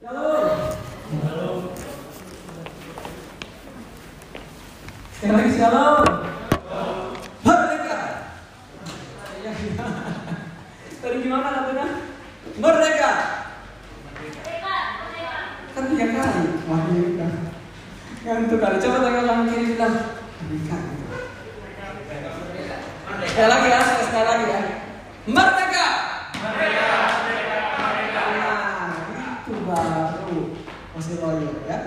Shalom. Sekali lagi shalom. Merdeka. Merdeka. Tiga kali. Kanan kiri bilang. Merdeka. Lagi ya, sekali lagi ya. Merdeka. Nah, itu baru masih loyal ya.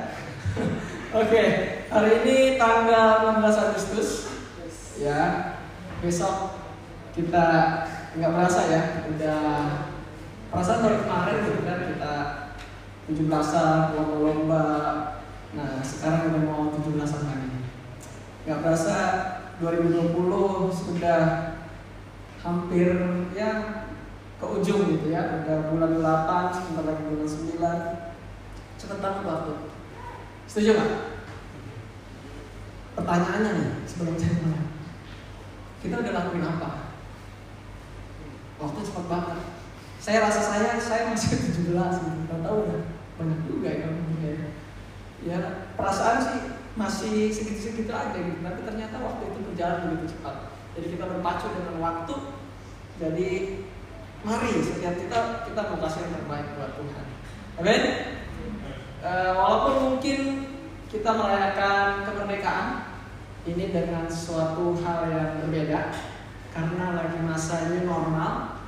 Oke, hari ini tanggal 16 Agustus. Ya, besok kita nggak merasa ya, udah perasaan baru kemarin gitu kan kita 17-an lomba-lomba. Nah, sekarang udah mau 17-an lagi. Nggak berasa 2020 sudah hampir ya ke ujung gitu ya udah bulan 8 sebentar lagi bulan 9 cepet banget waktu setuju nggak? Pertanyaannya nih sebelum saya mulai. Kita udah lakuin apa? Waktu cepet banget. Saya rasa saya saya masih 17 gitu. Nggak tahu udah banyak juga ya ya. Ya perasaan sih masih segitu-segitu aja gitu. Tapi ternyata waktu itu berjalan begitu cepat. Jadi kita berpacu dengan waktu. Jadi mari setiap kita kita mau kasih yang terbaik buat Tuhan. Amin e, walaupun mungkin kita merayakan kemerdekaan ini dengan suatu hal yang berbeda karena lagi masa ini normal.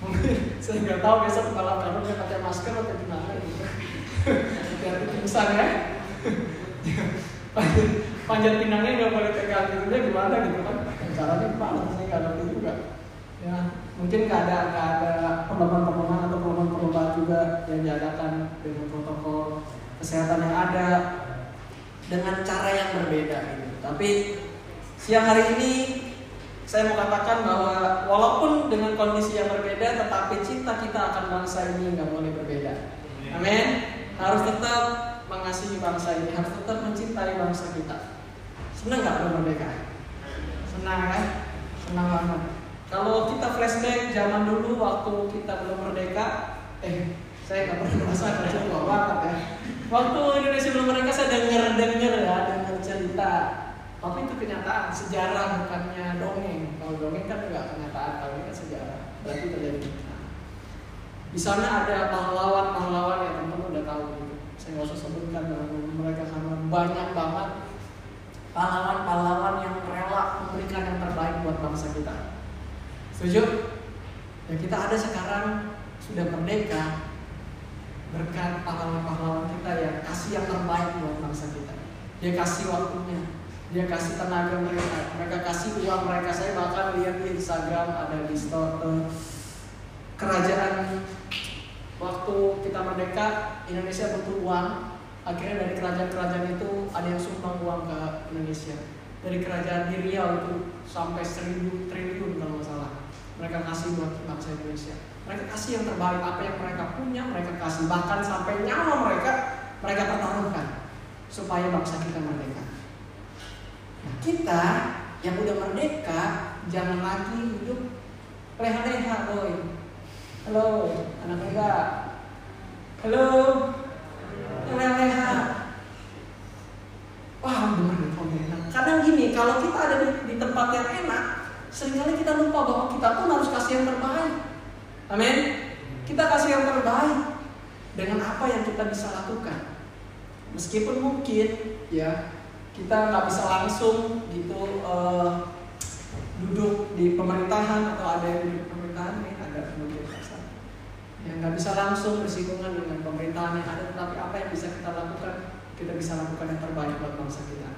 Mungkin saya nggak tahu besok kepala kamu dia pakai masker atau gimana gitu. Biar pingsan ya. Panjat pinangnya nggak boleh pegang gitu dia gimana gitu kan. Caranya gimana saya nggak ngerti juga. Ya mungkin nggak ada nggak ada perlombaan-perlombaan atau perlombaan-perlombaan juga yang diadakan dengan protokol kesehatan yang ada dengan cara yang berbeda gitu. Tapi siang hari ini saya mau katakan bahwa walaupun dengan kondisi yang berbeda tetapi cinta kita akan bangsa ini nggak boleh berbeda. Amin. Harus tetap mengasihi bangsa ini harus tetap mencintai bangsa kita. Senang nggak merdeka senang kan? Senang banget kalau kita flashback zaman dulu waktu kita belum merdeka eh saya nggak pernah merasa kerja tua banget ya. Waktu Indonesia belum merdeka saya dengar dengar ya dengar cerita. Tapi itu kenyataan sejarah bukannya dongeng. Kalau dongeng kan nggak kenyataan kalau ini kan sejarah. Berarti terjadi di sana. Ada pahlawan-pahlawan yang teman-teman udah tahu gitu. Saya nggak usah sebutkan mereka karena banyak banget. Pahlawan-pahlawan yang rela memberikan yang terbaik buat bangsa kita. Setuju? Ya kita ada sekarang sudah merdeka berkat pahlawan-pahlawan kita yang kasih yang terbaik buat bangsa kita. Dia kasih waktunya, dia kasih tenaga mereka, mereka kasih uang mereka. Saya bahkan lihat di Instagram ada di store kerajaan waktu kita merdeka Indonesia butuh uang akhirnya dari kerajaan-kerajaan itu ada yang sumbang uang ke Indonesia dari kerajaan di Riau itu sampai seribu triliun kalau nggak salah mereka kasih buat bangsa Indonesia. Mereka kasih yang terbaik apa yang mereka punya mereka kasih. Bahkan sampai nyawa mereka mereka pertaruhkan supaya bangsa kita merdeka. Nah, kita yang udah merdeka jangan lagi hidup leha-leha boy halo anak muda halo. Leha-leha. Wah, bener enak. Kadang gini, kalau kita ada di, di tempat yang enak, sering kali kita lupa bahwa kita pun harus kasih yang terbaik. Amin. Kita kasih yang terbaik dengan apa yang kita bisa lakukan. Meskipun mungkin ya kita nggak bisa langsung gitu uh, duduk di pemerintahan atau ada yang di pemerintahan nih ada mungkin yang nggak bisa langsung bersinggungan dengan pemerintahan yang ada, tetapi apa yang bisa kita lakukan, kita bisa lakukan yang terbaik buat bangsa kita.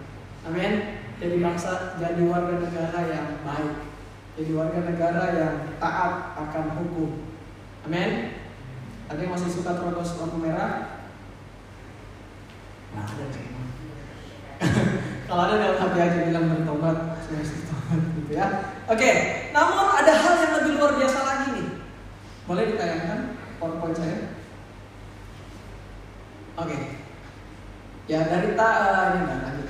Amin. Jadi bangsa, jadi warga negara yang baik, jadi warga negara yang taat akan hukum. Amin. Ada yang masih suka terobos lampu merah? Nah, ada Kalau ada dalam hati aja bilang bertobat, saya tobat gitu ya. Oke, namun ada hal yang lebih luar biasa lagi nih. Boleh ditayangkan PowerPoint saya? Oke. Ya dari ta uh, ini tadi.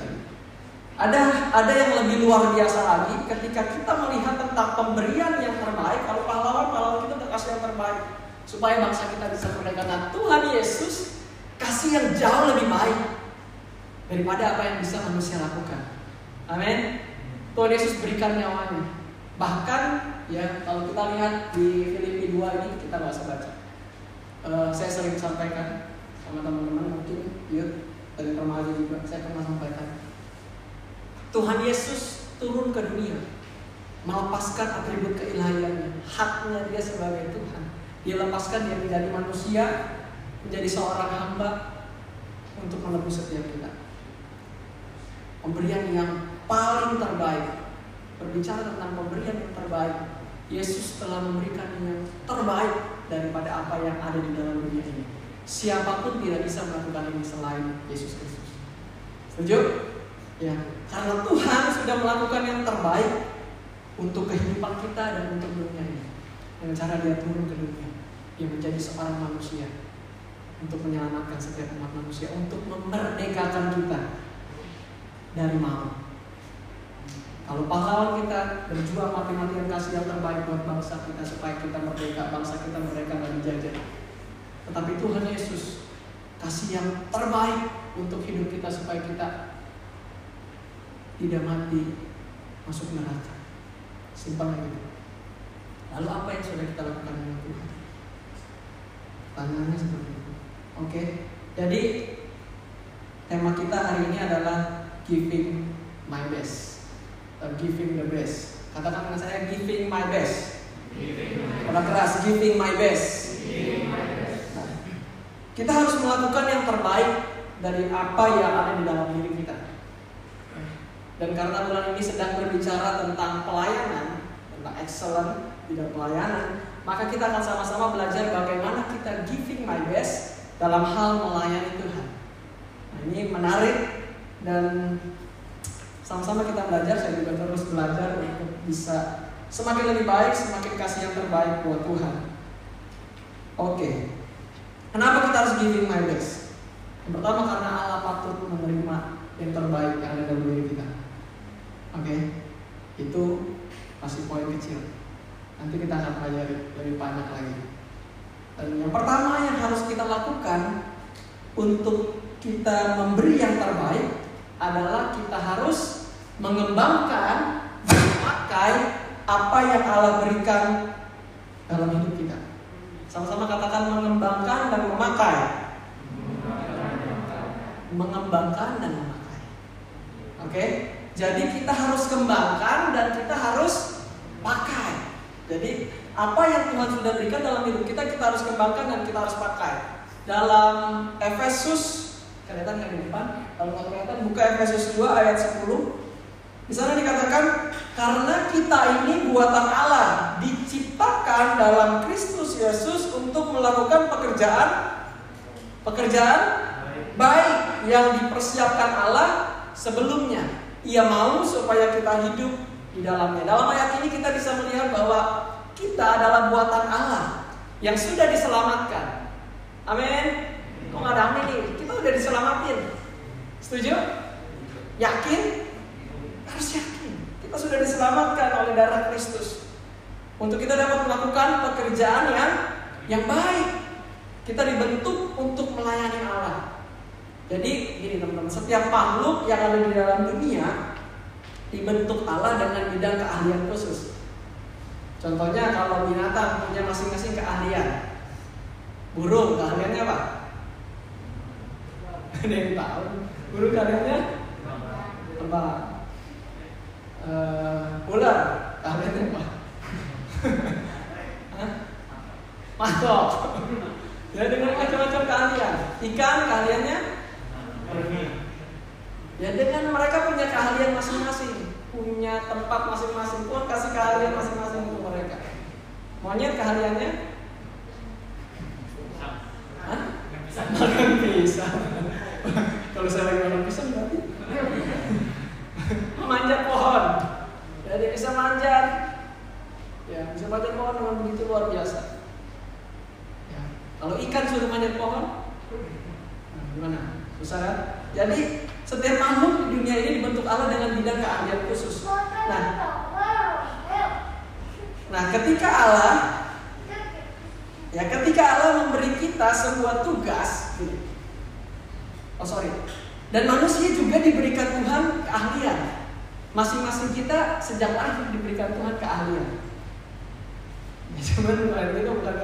Ada ada yang lebih luar biasa lagi ketika kita melihat tentang pemberian yang terbaik. Kalau pahlawan pahlawan kita udah kasih yang terbaik. supaya bangsa kita bisa merdeka. Nah, Tuhan Yesus kasih yang jauh lebih baik daripada apa yang bisa manusia lakukan. Amin. Tuhan Yesus berikan nyawanya. Bahkan ya kalau kita lihat di Filipi 2 ini kita nggak usah baca. Uh, saya sering sampaikan sama teman-teman mungkin yuk dari remaja juga saya pernah sampaikan. Tuhan Yesus turun ke dunia melepaskan atribut keilahiannya, haknya dia sebagai Tuhan. Dia lepaskan dia menjadi manusia, menjadi seorang hamba untuk menebus setiap kita. Pemberian yang paling terbaik. Berbicara tentang pemberian yang terbaik. Yesus telah memberikan yang terbaik daripada apa yang ada di dalam dunia ini. Siapa pun tidak bisa melakukan ini selain Yesus Kristus. Setuju? Ya, karena Tuhan sudah melakukan yang terbaik untuk kehidupan kita dan untuk dunia ini. Dengan cara dia turun ke dunia, dia menjadi seorang manusia untuk menyelamatkan setiap umat manusia, untuk memerdekakan kita dari maut. Kalau pahlawan kita berjuang mati-matian kasih yang terbaik buat bangsa kita supaya kita merdeka, bangsa kita mereka dari dijajah. Tetapi Tuhan Yesus kasih yang terbaik untuk hidup kita supaya kita tidak mati masuk neraka. Simpel gitu. Lalu apa yang sudah kita lakukan dengan Tuhan? Tangannya seperti itu. Oke, jadi tema kita hari ini adalah giving my best, or giving the best. Katakan dengan saya giving my best. Kalau keras giving my best. Nah, kita harus melakukan yang terbaik dari apa yang ada di dalam diri. Dan karena bulan ini sedang berbicara tentang pelayanan, tentang excellent dalam pelayanan, maka kita akan sama-sama belajar bagaimana kita giving my best dalam hal melayani Tuhan. Nah, ini menarik dan sama-sama kita belajar, saya juga terus belajar untuk bisa semakin lebih baik, semakin kasih yang terbaik buat Tuhan. Oke, kenapa kita harus giving my best? Yang pertama karena Allah patut menerima yang terbaik yang ada dalam diri kita. Oke, okay? itu masih poin kecil. Nanti kita akan pelajari lebih banyak lagi. Dan yang pertama yang harus kita lakukan untuk kita memberi yang terbaik adalah kita harus mengembangkan memakai apa yang Allah berikan dalam hidup kita. Sama-sama katakan mengembangkan dan memakai. Mengembangkan dan memakai. Oke? Jadi kita harus kembangkan dan kita harus pakai. Jadi apa yang Tuhan sudah berikan dalam hidup kita kita harus kembangkan dan kita harus pakai. Dalam Efesus kelihatan kan di depan? Kalau nggak kelihatan buka Efesus 2 ayat 10. Di sana dikatakan karena kita ini buatan Allah diciptakan dalam Kristus Yesus untuk melakukan pekerjaan pekerjaan baik yang dipersiapkan Allah sebelumnya ia mau supaya kita hidup di dalamnya. Dalam ayat ini kita bisa melihat bahwa kita adalah buatan Allah yang sudah diselamatkan. Amin. Kok nggak ada amin nih? Kita udah diselamatin. Setuju? Yakin? Harus yakin. Kita sudah diselamatkan oleh darah Kristus. Untuk kita dapat melakukan pekerjaan yang yang baik. Kita dibentuk untuk melayani Allah. Jadi gini teman-teman, setiap makhluk yang ada di dalam dunia dibentuk Allah dengan bidang keahlian khusus. Contohnya kalau binatang punya masing-masing keahlian. Burung keahliannya apa? Ada yang tahu? Burung keahliannya apa? Uh, ular keahliannya apa? Masuk. Ya dengan macam-macam keahlian. Ikan keahliannya Ya dengan mereka punya keahlian masing-masing, punya tempat masing-masing. Tuhan kasih keahlian masing-masing untuk mereka. Monyet keahliannya? Hah? Makan pisang. Kalau saya lagi makan pisang berarti memanjat pohon. Ya dia bisa manjat. Ya bisa manjat pohon dengan begitu luar biasa. Ya. Kalau ikan sudah manjat pohon, nah, gimana? Susah kan? Jadi setiap makhluk di dunia ini dibentuk Allah dengan bidang keahlian khusus. Nah, nah ketika Allah Ya ketika Allah memberi kita sebuah tugas, oh sorry, dan manusia juga diberikan Tuhan keahlian. Masing-masing kita sejak lahir diberikan Tuhan keahlian. Ya, cuman itu bukan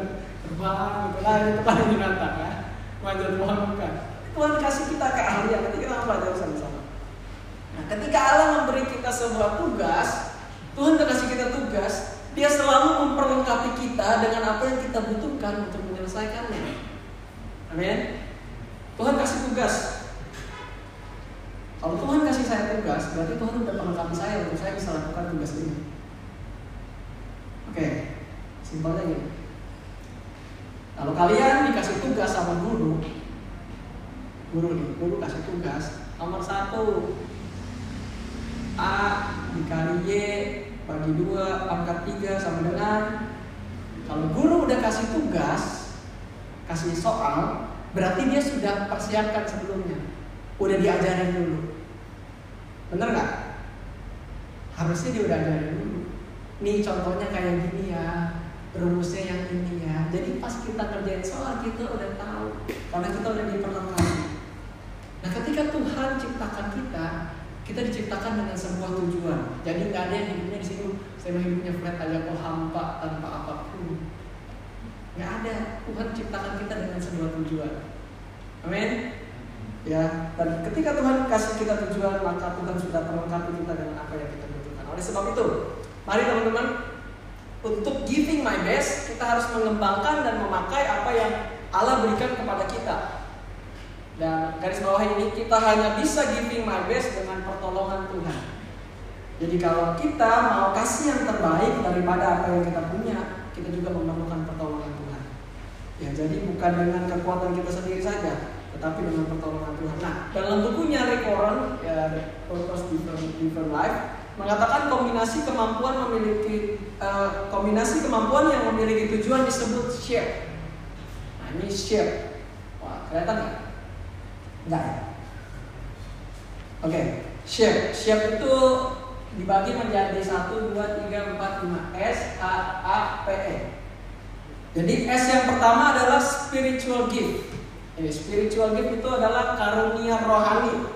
terbang, gitu lah, itu kan binatang ya. Manjat Tuhan bukan. Tuhan kasih kita keahlian, nanti kita belajar sama-sama. Nah, ketika Allah memberi kita sebuah tugas, Tuhan kasih kita tugas, dia selalu memperlengkapi kita dengan apa yang kita butuhkan untuk menyelesaikannya. Amin. Tuhan kasih tugas. Kalau Tuhan kasih saya tugas, berarti Tuhan sudah melengkapi saya untuk saya bisa lakukan tugas ini. Oke, simpelnya gini. Kalau kalian dikasih tugas sama guru, guru nih, guru kasih tugas. Nomor satu. A dikali Y bagi dua pangkat tiga sama dengan. Kalau guru udah kasih tugas kasih soal berarti dia sudah persiapkan sebelumnya. Udah diajarin dulu. Bener nggak? Harusnya dia udah ajarin dulu. Nih contohnya kayak gini ya. Rumusnya yang ini ya. Jadi pas kita kerjain soal kita udah tahu. Karena kita udah diperlengkapi ketika Tuhan ciptakan kita kita diciptakan dengan sebuah tujuan. Jadi nggak ada yang hidupnya di sini, saya mau hidupnya flat aja kok hampa tanpa apa pun. Nggak ada. Tuhan ciptakan kita dengan sebuah tujuan. Amin. Ya, dan ketika Tuhan kasih kita tujuan, maka Tuhan sudah terlengkapi kita dengan apa yang kita butuhkan. Oleh sebab itu, mari teman-teman, untuk giving my best, kita harus mengembangkan dan memakai apa yang Allah berikan kepada kita. Dan garis bawah ini kita hanya bisa giving my best dengan pertolongan Tuhan. Jadi kalau kita mau kasih yang terbaik daripada apa yang kita punya, kita juga memerlukan pertolongan Tuhan. Ya, jadi bukan dengan kekuatan kita sendiri saja, tetapi dengan pertolongan Tuhan. Nah, dalam bukunya Warren, ya Purpose Different, Different Life, mengatakan kombinasi kemampuan memiliki uh, kombinasi kemampuan yang memiliki tujuan disebut share. Nah, ini share. Wah, kelihatan nggak? Enggak? Oke, okay. shape. Shape itu dibagi menjadi 1, 2, 3, 4, 5 S, A, A, P, E Jadi S yang pertama adalah spiritual gift Jadi spiritual gift itu adalah karunia rohani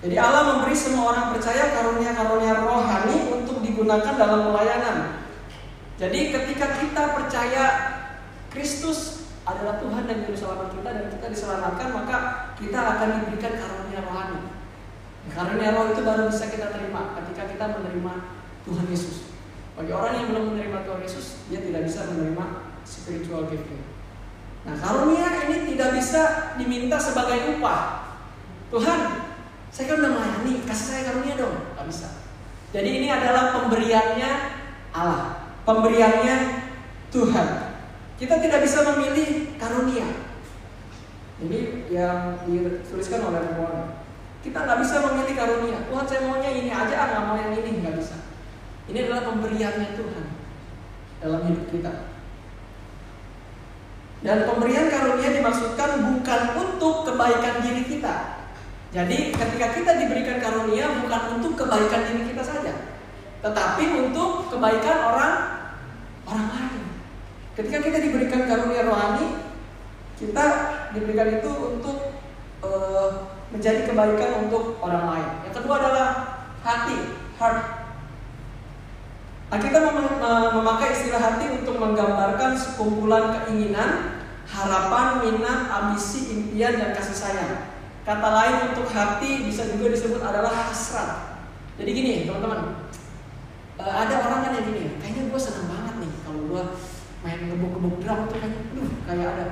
Jadi Allah memberi semua orang percaya karunia-karunia rohani untuk digunakan dalam pelayanan Jadi ketika kita percaya Kristus adalah Tuhan dan Juru Selamat kita dan kita diselamatkan maka kita akan diberikan karunia rohani. Karunia roh itu baru bisa kita terima ketika kita menerima Tuhan Yesus. Bagi orang yang belum menerima Tuhan Yesus, dia tidak bisa menerima spiritual gift. Nah, karunia ini tidak bisa diminta sebagai upah. Tuhan, saya kan udah melayani, kasih saya karunia dong. Gak bisa. Jadi ini adalah pemberiannya Allah, pemberiannya Tuhan. Kita tidak bisa memilih karunia. Ini yang dituliskan oleh Paul. Kita nggak bisa memilih karunia. Tuhan saya maunya ini aja, ah, nggak mau yang ini nggak bisa. Ini adalah pemberiannya Tuhan dalam hidup kita. Dan pemberian karunia dimaksudkan bukan untuk kebaikan diri kita. Jadi ketika kita diberikan karunia bukan untuk kebaikan diri kita saja, tetapi untuk kebaikan orang orang lain. Ketika kita diberikan karunia rohani, kita diberikan itu untuk uh, menjadi kebaikan untuk orang lain. Yang kedua adalah hati, heart. Nah, kita mem memakai istilah hati untuk menggambarkan sekumpulan keinginan, harapan, minat, ambisi, impian, dan kasih sayang. Kata lain untuk hati bisa juga disebut adalah hasrat. Jadi gini, teman-teman, uh, ada orang kan yang gini, kayaknya gue senang banget nih kalau gue main ngebuk-ngebuk drum tuh kayak duh kayak ada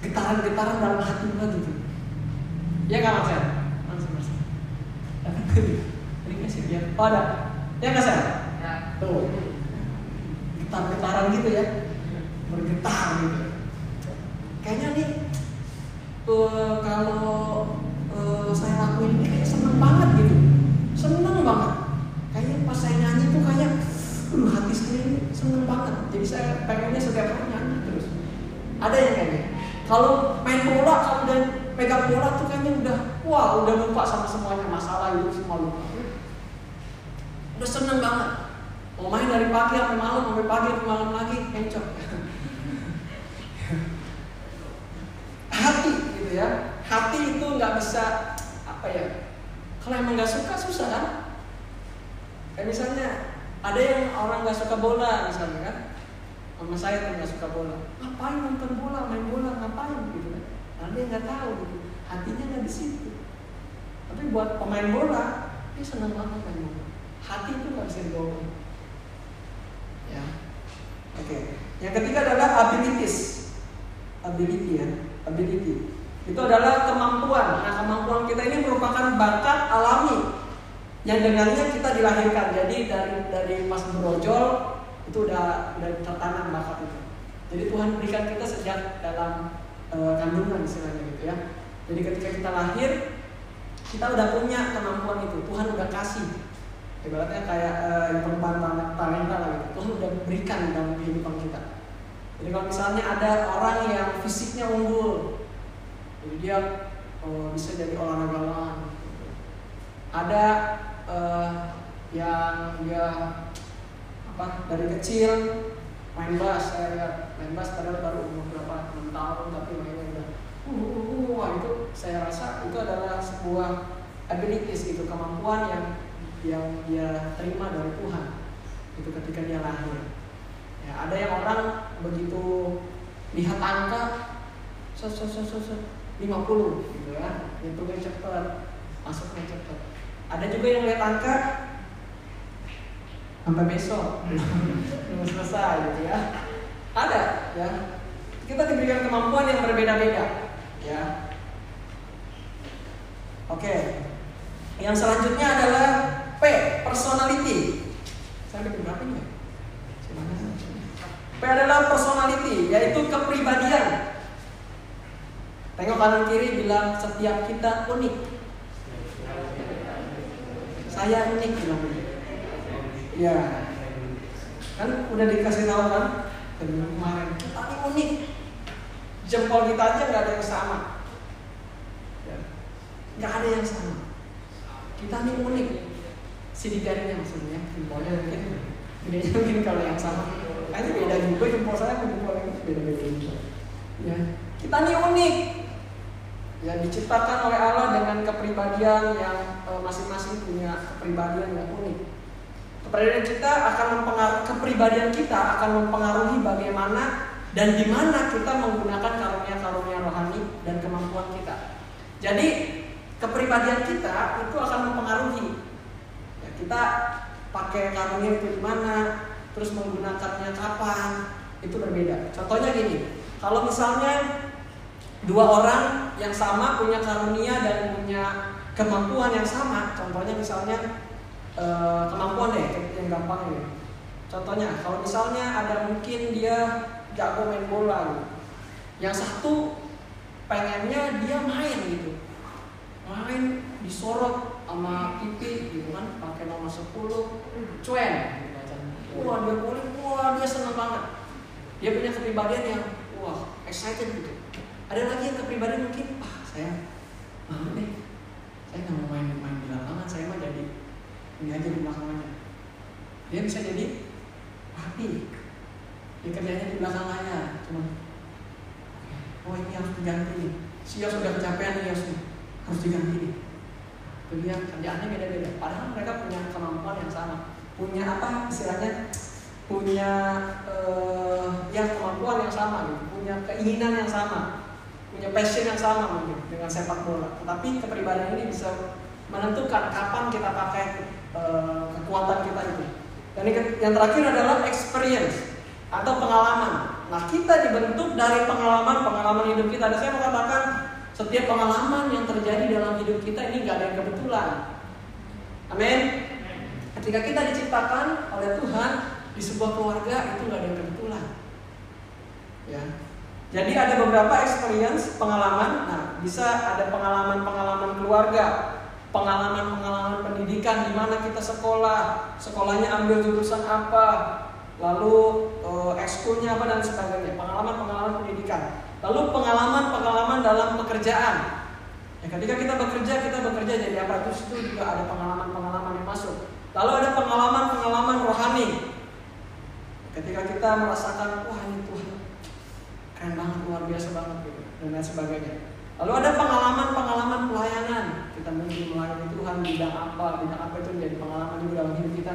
getaran-getaran dalam hati gue gitu. Ya nggak mas langsung mas ini kasih dia oh ada. Ya nggak sih ya. tuh. Getar-getaran gitu ya. Bergetar gitu. Kayaknya nih uh, kalau uh, saya lakuin ini kayak seneng banget gitu. Seneng banget. Kayaknya pas saya nyanyi tuh kayak Aduh hati saya ini seneng banget Jadi saya pengennya setiap hari nyanyi terus Ada yang kayaknya Kalau main bola, kalau udah pegang bola tuh kayaknya udah Wah udah lupa sama semuanya Masalah itu semua lupa Udah seneng banget Mau main dari pagi sampai malam, sampai pagi sampai malam lagi, encok. gitu ya. Hati itu nggak bisa apa ya? Kalau emang nggak suka susah kan? Kayak misalnya ada yang orang nggak suka bola misalnya kan, sama saya tuh nggak suka bola. Ngapain nonton bola, main bola, ngapain gitu kan? Nah, dia nggak tahu gitu. Hatinya nggak di situ. Tapi buat pemain bola, dia senang banget main bola. Hati itu nggak bisa dibohong. Ya, oke. Yang ketiga adalah abilities, ability ya, ability. Itu adalah kemampuan. Nah, kemampuan kita ini merupakan bakat alami yang dengannya kita dilahirkan. Jadi dari dari pas berojol itu udah udah tertanam bakat itu. Jadi Tuhan berikan kita sejak dalam e, kandungan istilahnya gitu ya. Jadi ketika kita lahir kita udah punya kemampuan itu. Tuhan udah kasih. Ibaratnya kayak e, perubahan talenta lah gitu. Tuhan udah berikan dalam kehidupan kita. Jadi kalau misalnya ada orang yang fisiknya unggul, jadi dia oh, bisa jadi olahragawan. Ada uh, yang dia apa dari kecil main bass saya lihat main bass padahal baru umur berapa enam tahun tapi mainnya udah uh, uh, uh, wah itu saya rasa itu adalah sebuah abilities itu kemampuan yang yang dia terima dari Tuhan itu ketika dia lahir. Ya ada yang orang begitu lihat angka so so so so, so 50 gitu ya hitungnya cepat masuknya cepat ada juga yang lihat angka sampai besok belum selesai gitu ya. Ada ya. Kita diberikan kemampuan yang berbeda-beda ya. Oke. Yang selanjutnya adalah P, personality. Saya bikin berapa ini? P adalah personality, yaitu kepribadian. Tengok kanan kiri bilang setiap kita unik. Saya unik bilang Ya, kan udah dikasih tahu kan kemarin. Tapi unik. Jempol kita aja nggak ada yang sama. Ya. Nggak ada yang sama. Kita ini unik. Sidik jarinya maksudnya, jempolnya mungkin bedanya mungkin kalau yang sama. Kayaknya beda juga jempol saya sama jempol yang beda-beda juga. Ya, kita ini unik. Ya diciptakan oleh Allah dengan kepribadian yang masing-masing punya kepribadian yang unik. Kepribadian kita akan mempengaruhi kepribadian kita akan mempengaruhi bagaimana dan di mana kita menggunakan karunia-karunia rohani dan kemampuan kita. Jadi kepribadian kita itu akan mempengaruhi. Ya, kita pakai karunia itu di mana, terus menggunakannya kapan, itu berbeda. Contohnya gini, kalau misalnya dua orang yang sama punya karunia dan punya kemampuan yang sama, contohnya misalnya uh, kemampuan deh yang gampang ini. Contohnya kalau misalnya ada mungkin dia jago main bola gitu. Yang satu pengennya dia main gitu. Main disorot sama pipi gitu kan pakai nomor 10 cuen gitu wah dia boleh wah dia senang banget dia punya kepribadian yang wah excited gitu ada lagi yang kepribadian mungkin? Ah saya mau deh. Saya nggak mau main main di lapangan. Saya mah jadi ini aja di belakang aja. Dia bisa jadi rapi dia kerjanya di belakang aja cuma oh ini harus diganti nih. Si Yos sudah kecapean nih nih. Harus diganti nih. Itu dia kerjaannya beda-beda. Padahal mereka punya kemampuan yang sama. Punya apa istilahnya? Punya uh, ya kemampuan yang sama gitu. Punya keinginan yang sama punya passion yang sama mungkin dengan sepak bola tetapi kepribadian ini bisa menentukan kapan kita pakai uh, kekuatan kita itu dan yang terakhir adalah experience atau pengalaman. Nah kita dibentuk dari pengalaman-pengalaman hidup kita. Dan saya mau katakan setiap pengalaman yang terjadi dalam hidup kita ini gak ada yang kebetulan. Amin. Ketika kita diciptakan oleh Tuhan di sebuah keluarga itu gak ada yang kebetulan. Ya. Jadi ada beberapa experience pengalaman. Nah bisa ada pengalaman-pengalaman keluarga, pengalaman-pengalaman pendidikan di mana kita sekolah, sekolahnya ambil jurusan apa, lalu uh, ekskulnya apa dan sebagainya, pengalaman-pengalaman pendidikan, lalu pengalaman-pengalaman dalam pekerjaan. Ya, ketika kita bekerja, kita bekerja jadi apa itu juga ada pengalaman-pengalaman yang masuk. Lalu ada pengalaman-pengalaman rohani. Ketika kita merasakan wah ini Tuhan keren banget luar biasa banget gitu dan lain sebagainya. Lalu ada pengalaman-pengalaman pelayanan. Kita mungkin melayani Tuhan bidang apa, bidang apa itu menjadi pengalaman juga dalam hidup kita.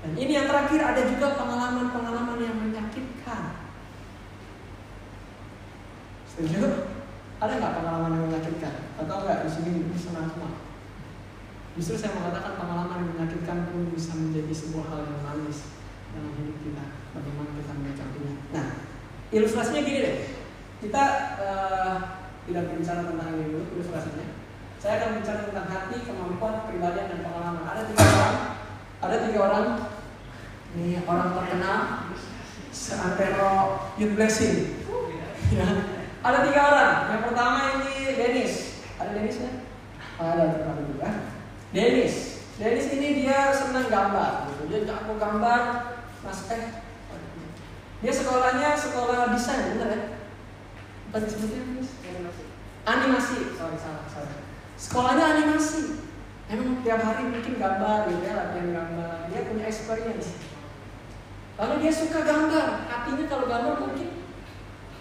Dan ini yang terakhir ada juga pengalaman-pengalaman yang menyakitkan. Setuju? Ada nggak pengalaman yang menyakitkan? Atau nggak di sini senang semua? Justru saya mengatakan pengalaman yang menyakitkan pun bisa menjadi sebuah hal yang manis dalam hidup kita. Bagaimana kita menyikapinya. Nah, ilustrasinya gini deh. Kita uh, tidak berbicara tentang ini dulu ilustrasinya. Saya akan bicara tentang hati, kemampuan, kepribadian, dan pengalaman. Ada tiga orang. Ada tiga orang. Ini orang terkenal. Seantero Youth Blessing. Ya. Ada tiga orang. Yang pertama ini Dennis. Ada Dennisnya? Ada terkenal juga. Dennis. Dennis ini dia senang gambar. Dia jago gambar. Mas eh. Dia sekolahnya sekolah desain, bener ya? Apa disebutnya Animasi. Animasi. Sorry, salah, salah. Sekolahnya animasi. Emang tiap hari bikin gambar gitu ya, latihan gambar. Dia punya experience. Lalu dia suka gambar. Hatinya kalau gambar mungkin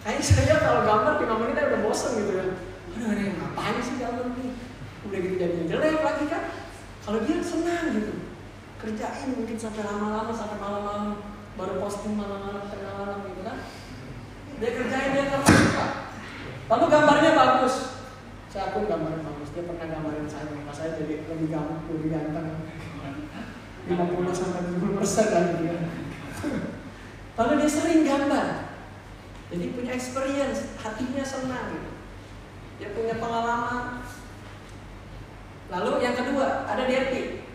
Kayaknya saya kalau gambar 5 menit udah bosan gitu kan. Aduh, ini ngapain sih gambar ini? Udah gitu jadi jelek lagi kan. Kalau dia senang gitu. Kerjain mungkin sampai lama-lama, sampai malam-malam. Baru posting malam-malam, tengah malam gitu kan. Dia kerjain dia suka. Lalu gambarnya bagus. Saya akui gambarnya bagus. Dia pernah gambarin saya, maka saya jadi lebih ganteng, lebih ganteng. 50 sampai 70 persen kan gitu ya. Lalu dia sering gambar. Jadi punya experience, hatinya senang gitu. Dia punya pengalaman. Lalu yang kedua ada Depi.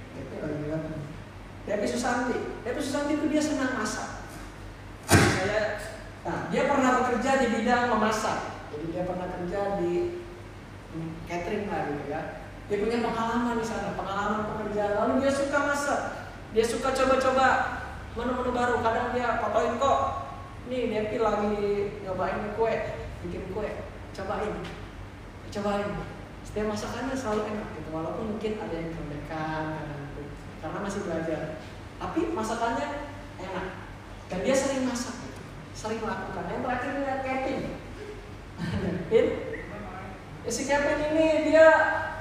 Depi Susanti. Depi Susanti itu dia senang masak. Saya, nah dia pernah bekerja di bidang memasak. Jadi dia pernah kerja di catering lah gitu ya. Dia punya pengalaman di sana, pengalaman pekerjaan. Lalu dia suka masak. Dia suka coba-coba menu-menu baru. Kadang dia fotoin kok nih Depi lagi nyobain kue bikin kue cobain cobain setiap masakannya selalu enak gitu walaupun mungkin ada yang kebekan karena masih belajar. Tapi masakannya enak. Dan dia sering masak. Sering lakukan yang terakhir lihat Kevin. Kevin? Ya, si Kevin ini dia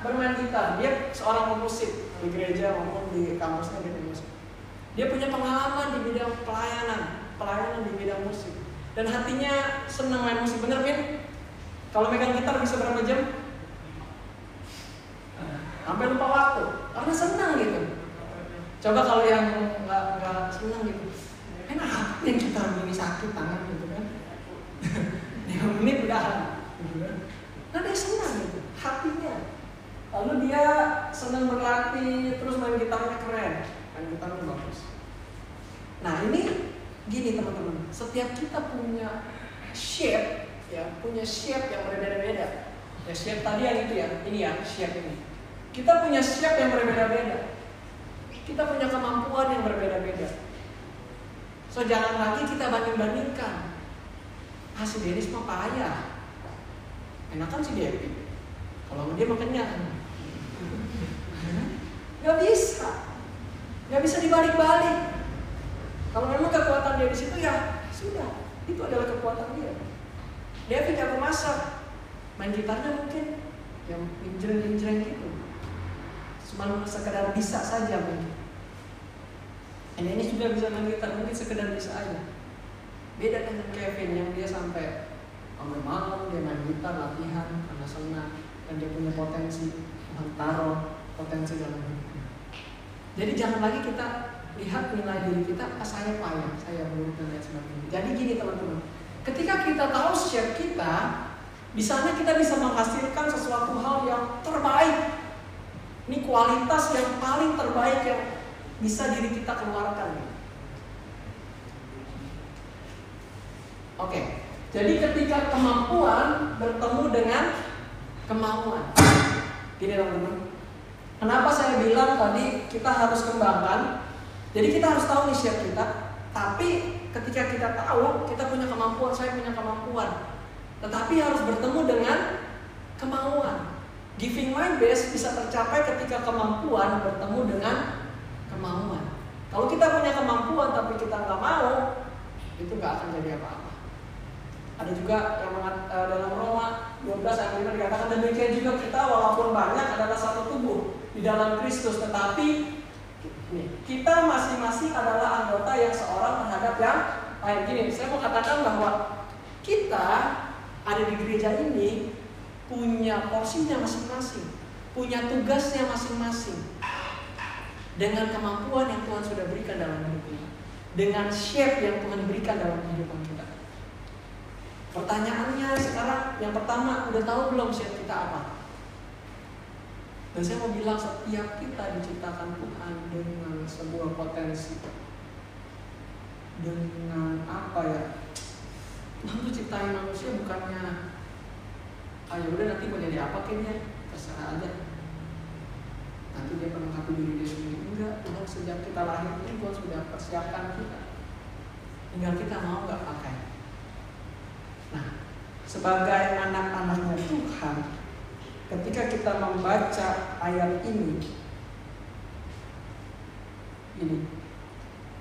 bermain gitar. Dia seorang pemusik di gereja maupun di kampusnya dia pemusik dia punya pengalaman di bidang pelayanan. Pelayanan di bidang musik. Dan hatinya senang main musik. Bener Vin? Kalau megang gitar bisa berapa jam? Sampai lupa waktu. Karena senang gitu. Coba kalau yang nggak nggak senang gitu, enak yang kita ini sakit tangan gitu kan? Lima menit udah gitu kan? Dia senang gitu, hatinya. Lalu dia senang berlatih, terus main gitarnya keren, main gitarnya bagus. Nah ini gini teman-teman, setiap kita punya shape, ya punya shape yang berbeda-beda. Ya shape tadi yang itu ya, ini ya shape ini. Kita punya shape yang berbeda-beda. Kita punya kemampuan yang berbeda-beda. So jangan lagi kita banding-bandingkan. Ah si Dennis mah payah. Enakan si Devi. Kalau dia makannya Gak bisa. Gak bisa dibalik-balik. Kalau memang kekuatan dia di situ ya sudah, itu adalah kekuatan dia. Dia tidak memasak, main gitarnya mungkin yang injreng-injreng gitu. Cuma sekedar bisa saja mungkin. Dan ini sudah bisa main gitar, mungkin sekedar bisa aja. Beda dengan Kevin yang dia sampai sampai malam dia main gitar latihan karena senang dan dia punya potensi Tuhan taruh potensi dalam hidupnya. Jadi jangan lagi kita lihat nilai diri kita, ah, saya payah, saya buruk dan lain sebagainya. Jadi gini teman-teman, ketika kita tahu shape kita, di sana kita bisa menghasilkan sesuatu hal yang terbaik. Ini kualitas yang paling terbaik yang bisa diri kita keluarkan. Oke, jadi ketika kemampuan bertemu dengan kemauan. Gini teman-teman, kenapa saya bilang tadi kita harus kembangkan jadi kita harus tahu nih siap kita. Tapi ketika kita tahu, kita punya kemampuan, saya punya kemampuan. Tetapi harus bertemu dengan kemauan. Giving mind base bisa tercapai ketika kemampuan bertemu dengan kemauan. Kalau kita punya kemampuan tapi kita nggak mau, itu nggak akan jadi apa-apa. Ada juga yang mengat, uh, dalam Roma 12 ayat 5 dikatakan demikian juga kita walaupun banyak adalah satu tubuh di dalam Kristus tetapi kita masing-masing adalah anggota yang seorang terhadap yang lain. Gini, saya mau katakan bahwa kita ada di gereja ini punya porsinya masing-masing, punya tugasnya masing-masing. Dengan kemampuan yang Tuhan sudah berikan dalam hidup kita. Dengan shape yang Tuhan berikan dalam kehidupan kita. Pertanyaannya sekarang yang pertama, udah tahu belum shape kita apa? Dan saya mau bilang setiap kita diciptakan Tuhan dengan sebuah potensi. Dengan apa ya? Tuhan tuh ciptain manusia bukannya ayo udah nanti mau jadi apa kayaknya terserah aja nanti dia melengkapi diri dia sendiri. Enggak Tuhan sejak kita lahir ini Tuhan sudah persiapkan kita. Tinggal kita mau nggak pakai. Nah sebagai anak-anaknya Tuhan ketika kita membaca ayat ini ini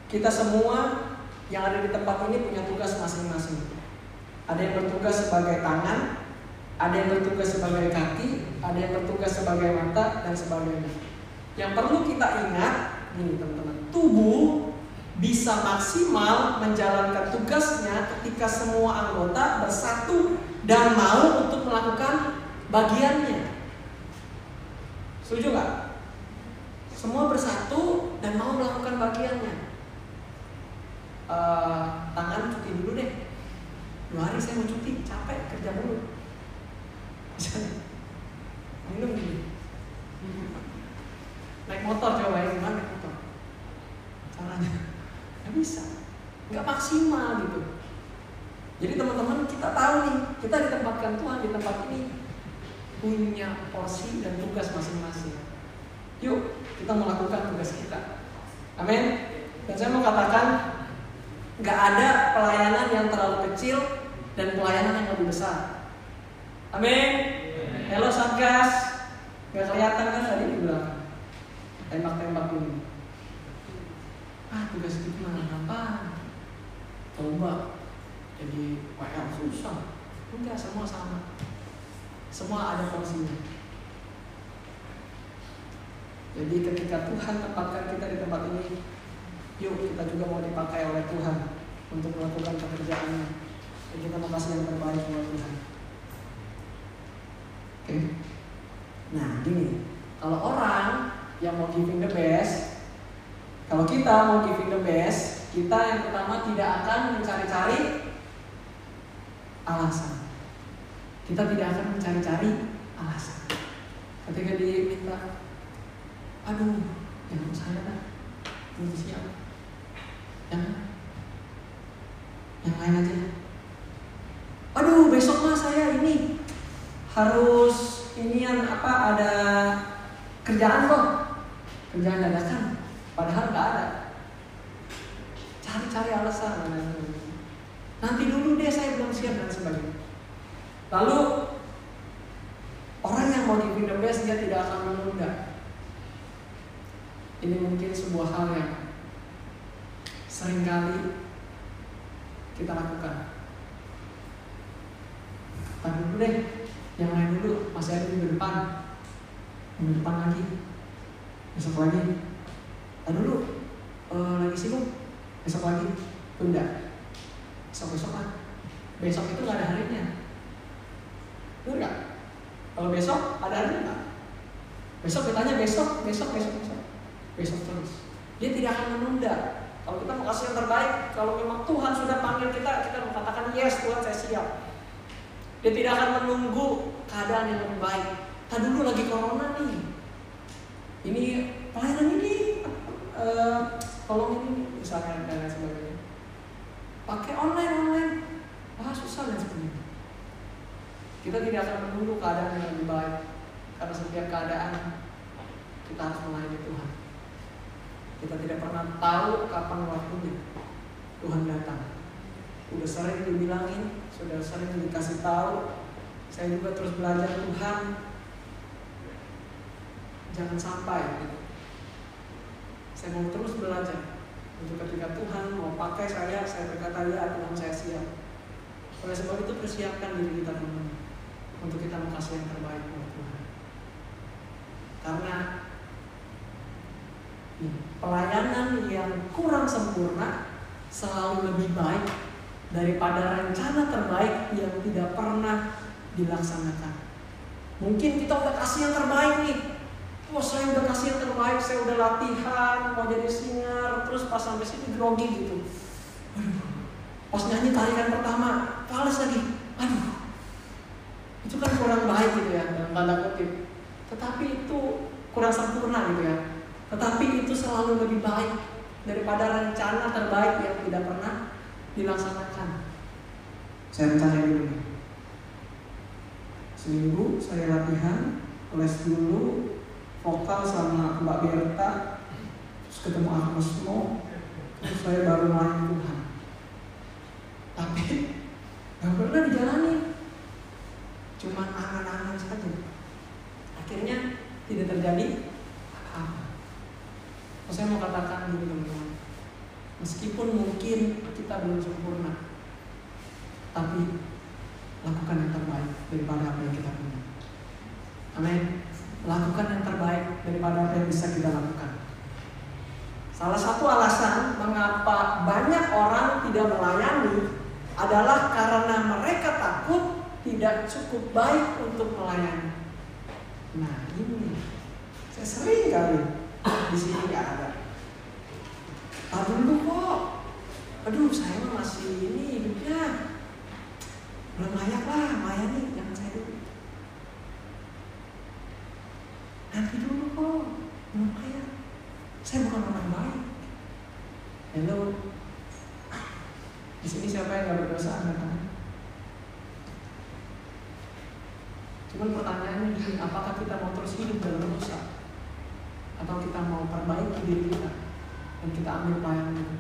kita semua yang ada di tempat ini punya tugas masing-masing. Ada yang bertugas sebagai tangan ada yang bertugas sebagai kaki, ada yang bertugas sebagai mata dan sebagainya. Yang perlu kita ingat, ini teman-teman, tubuh bisa maksimal menjalankan tugasnya ketika semua anggota bersatu dan mau untuk melakukan bagiannya. Setuju nggak? Semua bersatu dan mau melakukan bagiannya. Uh, tangan cuti dulu deh. Dua hari saya mau cuti, capek kerja dulu minum gini naik motor coba ya gimana naik motor caranya nggak bisa nggak maksimal gitu jadi teman-teman kita tahu nih kita ditempatkan Tuhan di tempat ini punya porsi dan tugas masing-masing yuk kita melakukan tugas kita amin dan saya mau katakan nggak ada pelayanan yang terlalu kecil dan pelayanan yang lebih besar Amin. Halo Satgas. Gak kelihatan kan tadi di belakang. Tembak-tembak dulu. Ah tugas itu mah gampang. Coba jadi WL susah. Enggak semua sama. Semua ada porsinya. Jadi ketika Tuhan tempatkan kita di tempat ini, yuk kita juga mau dipakai oleh Tuhan untuk melakukan pekerjaannya. Dan kita mau kasih yang terbaik buat Tuhan. Oke. Nah, gini. Kalau orang yang mau giving the best, kalau kita mau giving the best, kita yang pertama tidak akan mencari-cari alasan. Kita tidak akan mencari-cari alasan. Ketika diminta, aduh, jangan saya lah, belum siap. Jangan, yang lain aja. Aduh, besok mah saya ini harus ini yang apa ada kerjaan kok kerjaan dadakan padahal nggak ada cari-cari alasan nanti dulu deh saya belum siap dan sebagainya lalu orang yang mau giving the best dia tidak akan menunda. Ini mungkin sebuah hal yang sering kali kita lakukan. Tadi dulu deh? Yang lain dulu. Masih ada minggu depan. Minggu depan lagi. Besok lagi. Ah dulu. E, lagi sibuk. Besok lagi. Tunda. Besok besok kan besok itu nggak ada harinya benar nggak kalau besok ada harinya nggak besok ditanya besok besok besok besok besok terus dia tidak akan menunda kalau kita mau kasih yang terbaik kalau memang Tuhan sudah panggil kita kita mengatakan yes Tuhan saya siap dia tidak akan menunggu keadaan yang lebih baik. Tadi dulu lagi corona nih. Ini pelayanan ini uh, ini misalnya dan lain sebagainya. Pakai online online. Wah susah dan sebagainya. Kita tidak akan menunggu keadaan yang lebih baik. Karena setiap keadaan kita harus melayani Tuhan. Kita tidak pernah tahu kapan waktunya Tuhan datang. Udah sering dibilangin, sudah sering dikasih tahu. Saya juga terus belajar Tuhan jangan sampai. Saya mau terus belajar. Untuk ketika Tuhan mau pakai saya saya berkata ya Tuhan saya siap. Oleh sebab itu persiapkan diri kita teman untuk kita kasih yang terbaik buat Tuhan. Karena pelayanan yang kurang sempurna selalu lebih baik daripada rencana terbaik yang tidak pernah dilaksanakan. Mungkin kita udah kasih yang terbaik nih. Wah saya udah kasih yang terbaik, saya udah latihan, mau jadi singer, terus pas sampai situ grogi gitu. Aduh, pas nyanyi tarikan pertama, fals lagi. Aduh, itu kan kurang baik gitu ya dalam tanda kutip. Tetapi itu kurang sempurna gitu ya. Tetapi itu selalu lebih baik daripada rencana terbaik yang tidak pernah dilaksanakan. Saya rencana dulu. Seminggu saya latihan, les dulu, vokal sama Mbak Berta, terus ketemu Agnesmo, terus saya baru main Tuhan. Tapi nggak pernah dijalani, cuma angan-angan saja. Akhirnya tidak terjadi apa-apa. Saya mau katakan dulu teman-teman, meskipun mungkin kita belum sempurna, tapi lakukan yang terbaik daripada apa yang kita punya. Amin. Lakukan yang terbaik daripada apa yang bisa kita lakukan. Salah satu alasan mengapa banyak orang tidak melayani adalah karena mereka takut tidak cukup baik untuk melayani. Nah ini saya sering kali di sini nggak ada. Tahu dulu kok. Aduh saya masih ini hidupnya belum layak lah melayani yang saya dulu. Nanti dulu kok belum layak. Saya bukan orang baik. Hello. Di sini siapa yang nggak berdosa Cuman pertanyaannya gini, apakah kita mau terus hidup dalam dosa? Atau kita mau perbaiki diri kita dan kita ambil pelayanan?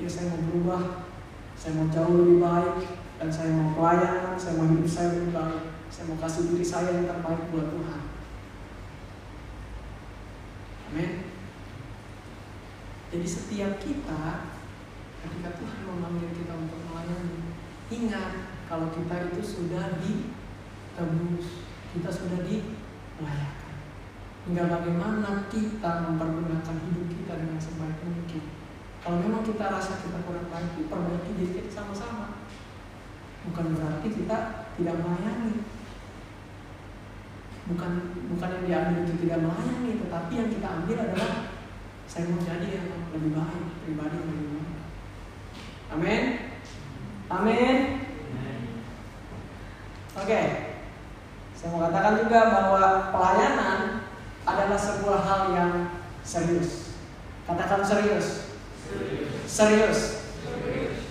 Ya saya mau berubah, saya mau jauh lebih baik, dan saya mau pelayanan, saya mau hidup saya lebih baik, saya mau kasih diri saya yang terbaik buat Tuhan. Amin. Jadi setiap kita ketika Tuhan memanggil kita untuk melayani, ingat kalau kita itu sudah ditebus, kita sudah dilayakan. Hingga bagaimana kita mempergunakan hidup kita dengan sebaik mungkin. Kalau memang kita rasa kita kurang baik, perbaiki diri kita sama-sama. Bukan berarti kita tidak melayani. Bukan bukan yang diambil itu tidak melayani, tetapi yang kita ambil adalah saya mau jadi yang lebih baik, pribadi yang lebih baik. Amin. Amin. Oke. Saya mau katakan juga bahwa pelayanan adalah sebuah hal yang serius. Katakan serius. Serius.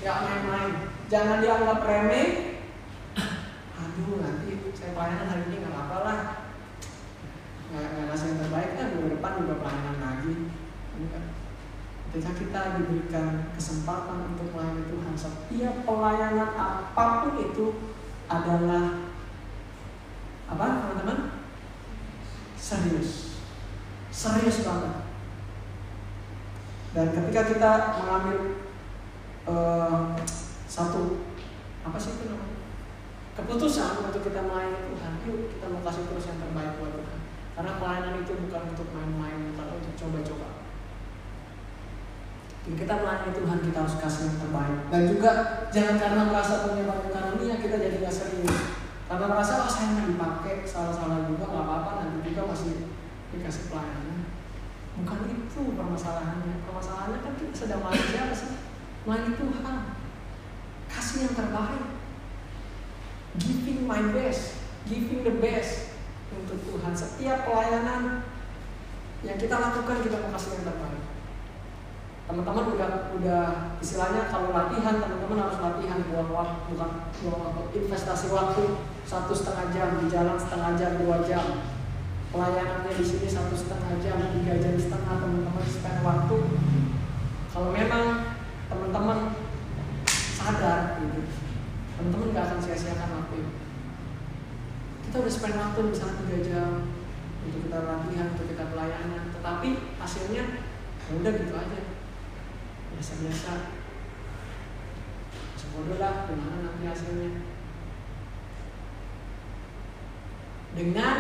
Ya main-main. Jangan dianggap remeh. Aduh nanti saya pelayanan hari ini nggak apa-apa lah. Nggak kasih yang terbaik kan minggu depan juga pelayanan lagi. Ketika kita diberikan kesempatan untuk melayani Tuhan, setiap pelayanan apa pun itu adalah apa teman-teman? Serius, serius banget. Dan ketika kita mengambil uh, satu apa sih itu namanya keputusan untuk kita melayani Tuhan, yuk kita mau kasih terus yang terbaik buat Tuhan. Karena pelayanan itu bukan untuk main-main, bukan untuk coba-coba. Dan kita melayani Tuhan kita harus kasih yang terbaik. Dan juga jangan karena merasa punya banyak karunia kita jadi gak serius. Karena merasa oh saya nggak dipakai salah-salah juga nggak apa-apa nanti juga masih dikasih pelayanan. Bukan itu permasalahannya. Permasalahannya kan kita sedang melayani siapa sih? Melayani Tuhan. Kasih yang terbaik. Giving my best, giving the best untuk Tuhan. Setiap pelayanan yang kita lakukan kita mau kasih yang terbaik teman-teman udah udah istilahnya kalau latihan teman-teman harus latihan buang waktu bukan buang waktu. Investasi waktu satu setengah jam di jalan setengah jam dua jam. Pelayanannya di sini satu setengah jam tiga jam setengah teman-teman spend waktu. Kalau memang teman-teman sadar gitu teman-teman nggak akan sia-siakan waktu kita udah spend waktu misalnya tiga jam untuk kita latihan untuk kita pelayanan. Tetapi hasilnya ya udah gitu aja biasa-biasa sebodoh lah gimana nanti hasilnya dengan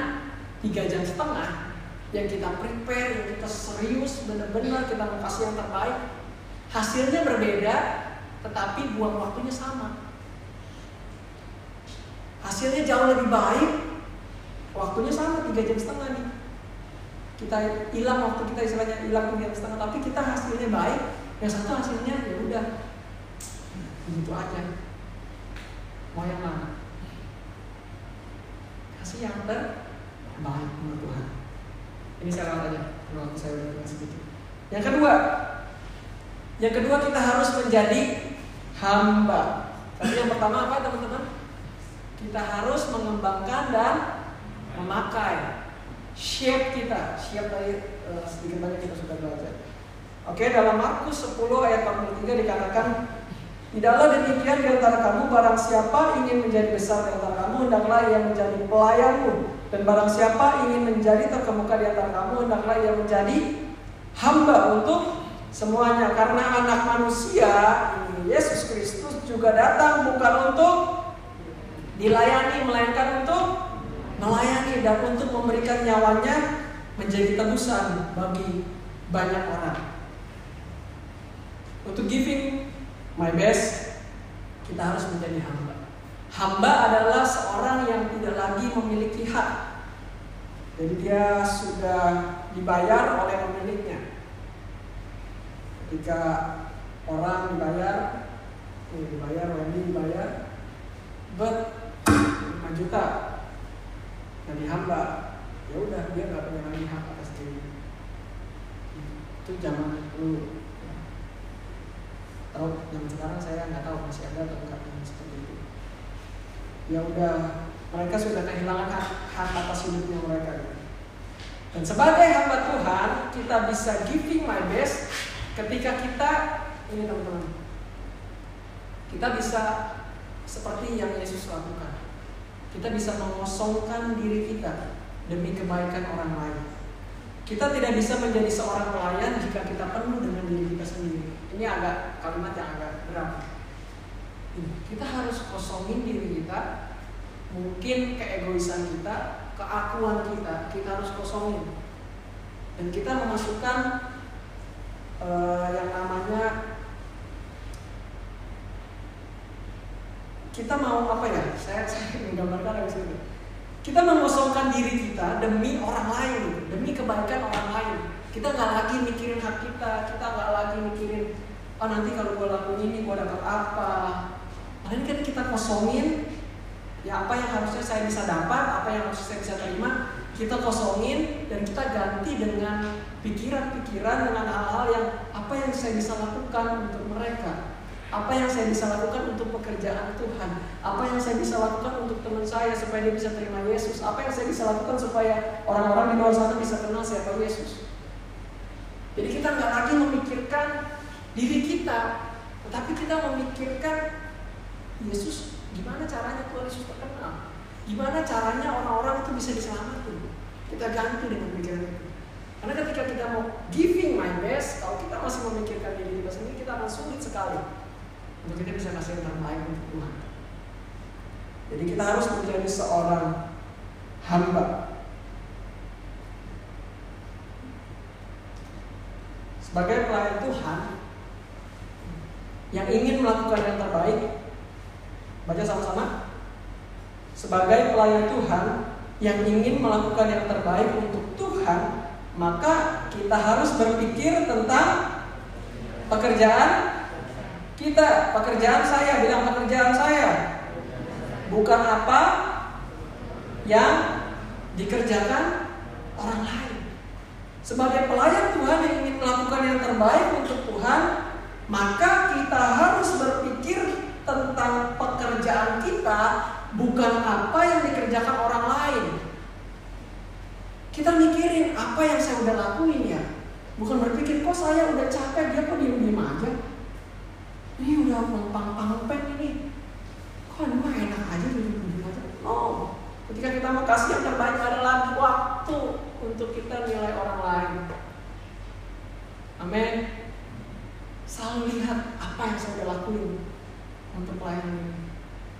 tiga jam setengah yang kita prepare, yang kita serius, benar-benar kita mau yang terbaik, hasilnya berbeda, tetapi buang waktunya sama. Hasilnya jauh lebih baik, waktunya sama tiga jam setengah nih. Kita hilang waktu kita istilahnya hilang tiga jam setengah, tapi kita hasilnya baik, yang satu hasilnya ya udah begitu aja. Mau yang mana? Kasih yang terbaik menurut Tuhan. Ini saya rawat aja, waktu saya udah kasih sedikit. Yang kedua, yang kedua kita harus menjadi hamba. Tapi yang pertama apa teman-teman? Kita harus mengembangkan dan memakai shape kita. Shape tadi uh, sedikit banyak kita sudah belajar. Oke, dalam Markus 10 ayat 43 dikatakan Tidaklah demikian di antara kamu barang siapa ingin menjadi besar di antara kamu hendaklah ia menjadi pelayanmu dan barang siapa ingin menjadi terkemuka di antara kamu hendaklah ia menjadi hamba untuk semuanya karena anak manusia Yesus Kristus juga datang bukan untuk dilayani melainkan untuk melayani dan untuk memberikan nyawanya menjadi tebusan bagi banyak orang. Untuk giving my best, kita harus menjadi hamba. Hamba adalah seorang yang tidak lagi memiliki hak. Jadi dia sudah dibayar oleh pemiliknya. Ketika orang dibayar, eh, dibayar, Wendy dibayar, but 5 juta jadi hamba, ya udah dia nggak punya lagi hak atas diri. Itu zaman dulu tahu yang sekarang saya nggak tahu masih ada atau enggak yang seperti itu. Ya udah mereka sudah kehilangan hak, hak atas hidupnya mereka. Dan sebagai hamba Tuhan kita bisa giving my best ketika kita ini teman-teman kita bisa seperti yang Yesus lakukan. Kita bisa mengosongkan diri kita demi kebaikan orang lain. Kita tidak bisa menjadi seorang pelayan jika kita penuh dengan diri kita sendiri ini agak kalimat yang agak berat. Kita harus kosongin diri kita, mungkin keegoisan kita, keakuan kita, kita harus kosongin. Dan kita memasukkan uh, yang namanya kita mau apa ya? Saya saya menggambarkan dari sini. Kita mengosongkan diri kita demi orang lain, demi kebaikan orang lain. Kita nggak lagi mikirin hak kita, kita nggak lagi mikirin oh nanti kalau gue lakuin ini gue dapat apa. Ini kan kita kosongin ya apa yang harusnya saya bisa dapat, apa yang harusnya saya bisa terima, kita kosongin dan kita ganti dengan pikiran-pikiran dengan hal-hal yang apa yang saya bisa lakukan untuk mereka. Apa yang saya bisa lakukan untuk pekerjaan Tuhan? Apa yang saya bisa lakukan untuk teman saya supaya dia bisa terima Yesus? Apa yang saya bisa lakukan supaya orang-orang di luar sana bisa kenal siapa Yesus? Jadi kita nggak lagi memikirkan diri kita, tetapi kita memikirkan Yesus gimana caranya Tuhan Yesus terkenal, gimana caranya orang-orang itu bisa diselamatkan. Kita ganti dengan pikiran itu. Karena ketika kita mau giving my best, kalau kita masih memikirkan diri kita sendiri, kita akan sulit sekali untuk kita bisa kasih yang terbaik untuk Tuhan. Jadi kita harus menjadi seorang hamba Sebagai pelayan Tuhan yang ingin melakukan yang terbaik, baca sama-sama. Sebagai pelayan Tuhan yang ingin melakukan yang terbaik untuk Tuhan, maka kita harus berpikir tentang pekerjaan kita, pekerjaan saya, bilang pekerjaan saya. Bukan apa yang dikerjakan orang lain. Sebagai pelayan Tuhan yang ingin melakukan yang terbaik untuk Tuhan, maka kita harus berpikir tentang pekerjaan kita bukan apa yang dikerjakan orang lain. Kita mikirin apa yang saya udah lakuin ya. Bukan berpikir kok saya udah capek dia kok diem-diem aja. Ini udah pang-pang ini. Kok mah enak aja duduk-duduk aja. Oh, ketika kita mau kasih yang terbaik adalah waktu untuk kita nilai orang lain. Amin. Selalu lihat apa yang saya udah lakuin untuk pelayanan ini.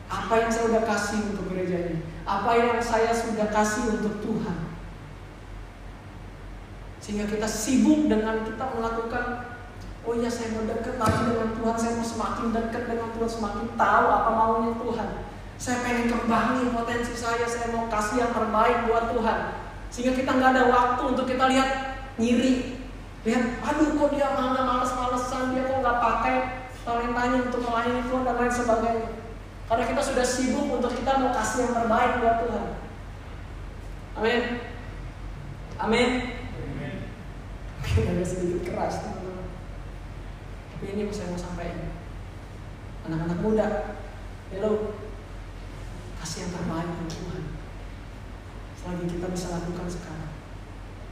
Apa yang saya udah kasih untuk gereja ini. Apa yang saya sudah kasih untuk Tuhan. Sehingga kita sibuk dengan kita melakukan Oh iya saya mau dekat lagi dengan Tuhan, saya mau semakin dekat dengan Tuhan, semakin tahu apa maunya Tuhan. Saya pengen kembangin potensi saya, saya mau kasih yang terbaik buat Tuhan. Sehingga kita nggak ada waktu untuk kita lihat ngiri. Lihat, aduh kok dia mana males-malesan, dia kok nggak pakai talentanya untuk melayani Tuhan dan lain sebagainya. Karena kita sudah sibuk untuk kita mau kasih yang terbaik buat Tuhan. Amin. Amin. Mungkin ada sedikit keras teman-teman. Tapi ini yang saya mau sampaikan. Anak-anak muda, hello, kasih yang terbaik buat Tuhan. Selagi kita bisa lakukan sekarang.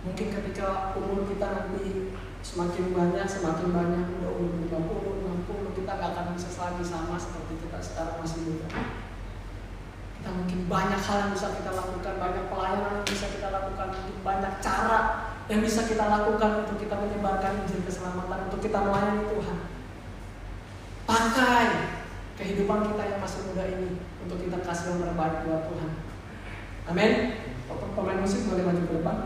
Mungkin ketika umur kita nanti semakin banyak, semakin banyak, udah umur 50, 60, kita gak akan bisa lagi sama seperti kita sekarang masih muda. Kita mungkin banyak hal yang bisa kita lakukan, banyak pelayanan yang bisa kita lakukan, banyak cara yang bisa kita lakukan untuk kita menyebarkan Injil keselamatan, untuk kita melayani Tuhan. Pakai kehidupan kita yang masih muda ini untuk kita kasih yang terbaik buat Tuhan. Amin. Pemain musik boleh maju ke depan.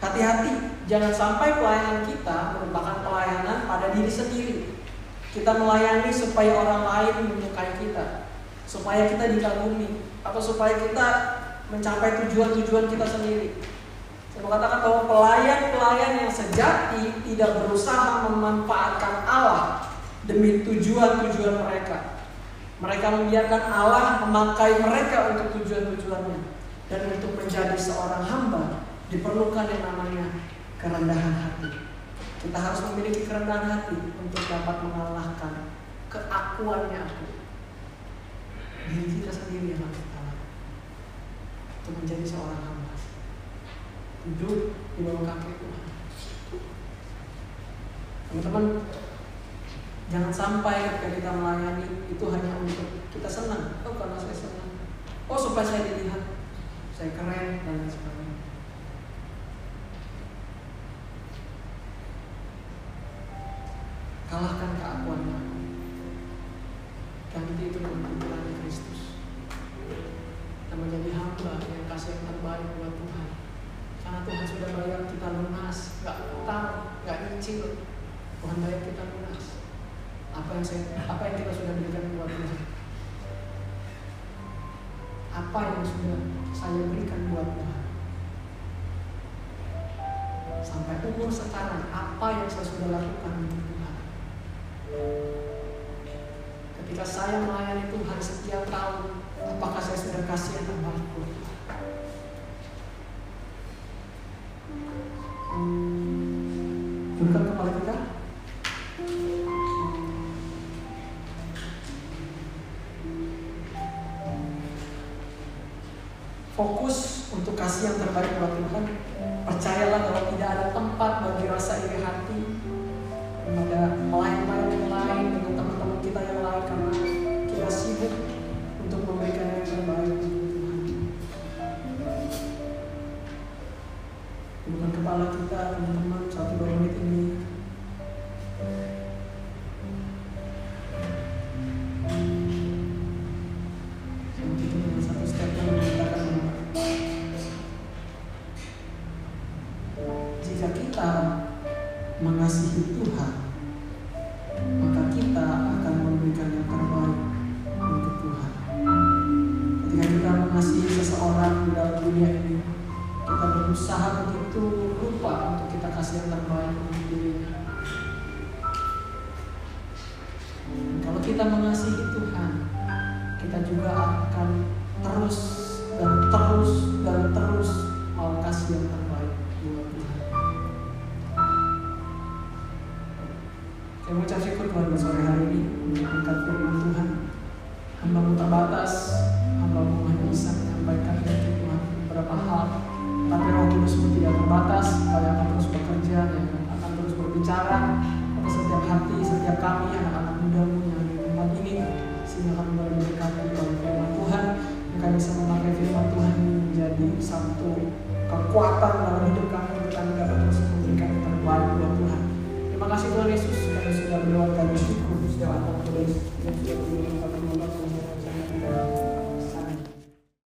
Hati-hati, jangan sampai pelayanan kita merupakan pelayanan pada diri sendiri. Kita melayani supaya orang lain menyukai kita, supaya kita dikagumi, atau supaya kita mencapai tujuan-tujuan kita sendiri. Saya mau katakan bahwa pelayan-pelayan yang sejati tidak berusaha memanfaatkan Allah demi tujuan-tujuan mereka. Mereka membiarkan Allah memakai mereka untuk tujuan-tujuannya dan untuk menjadi seorang hamba diperlukan yang namanya kerendahan hati. Kita harus memiliki kerendahan hati untuk dapat mengalahkan keakuannya aku. Diri kita sendiri yang harus kalah untuk menjadi seorang hamba. Duduk di bawah kaki Tuhan. Teman-teman, jangan sampai ketika kita melayani itu hanya untuk kita senang. Oh karena saya senang. Oh Fokus untuk kasih yang terbaik buat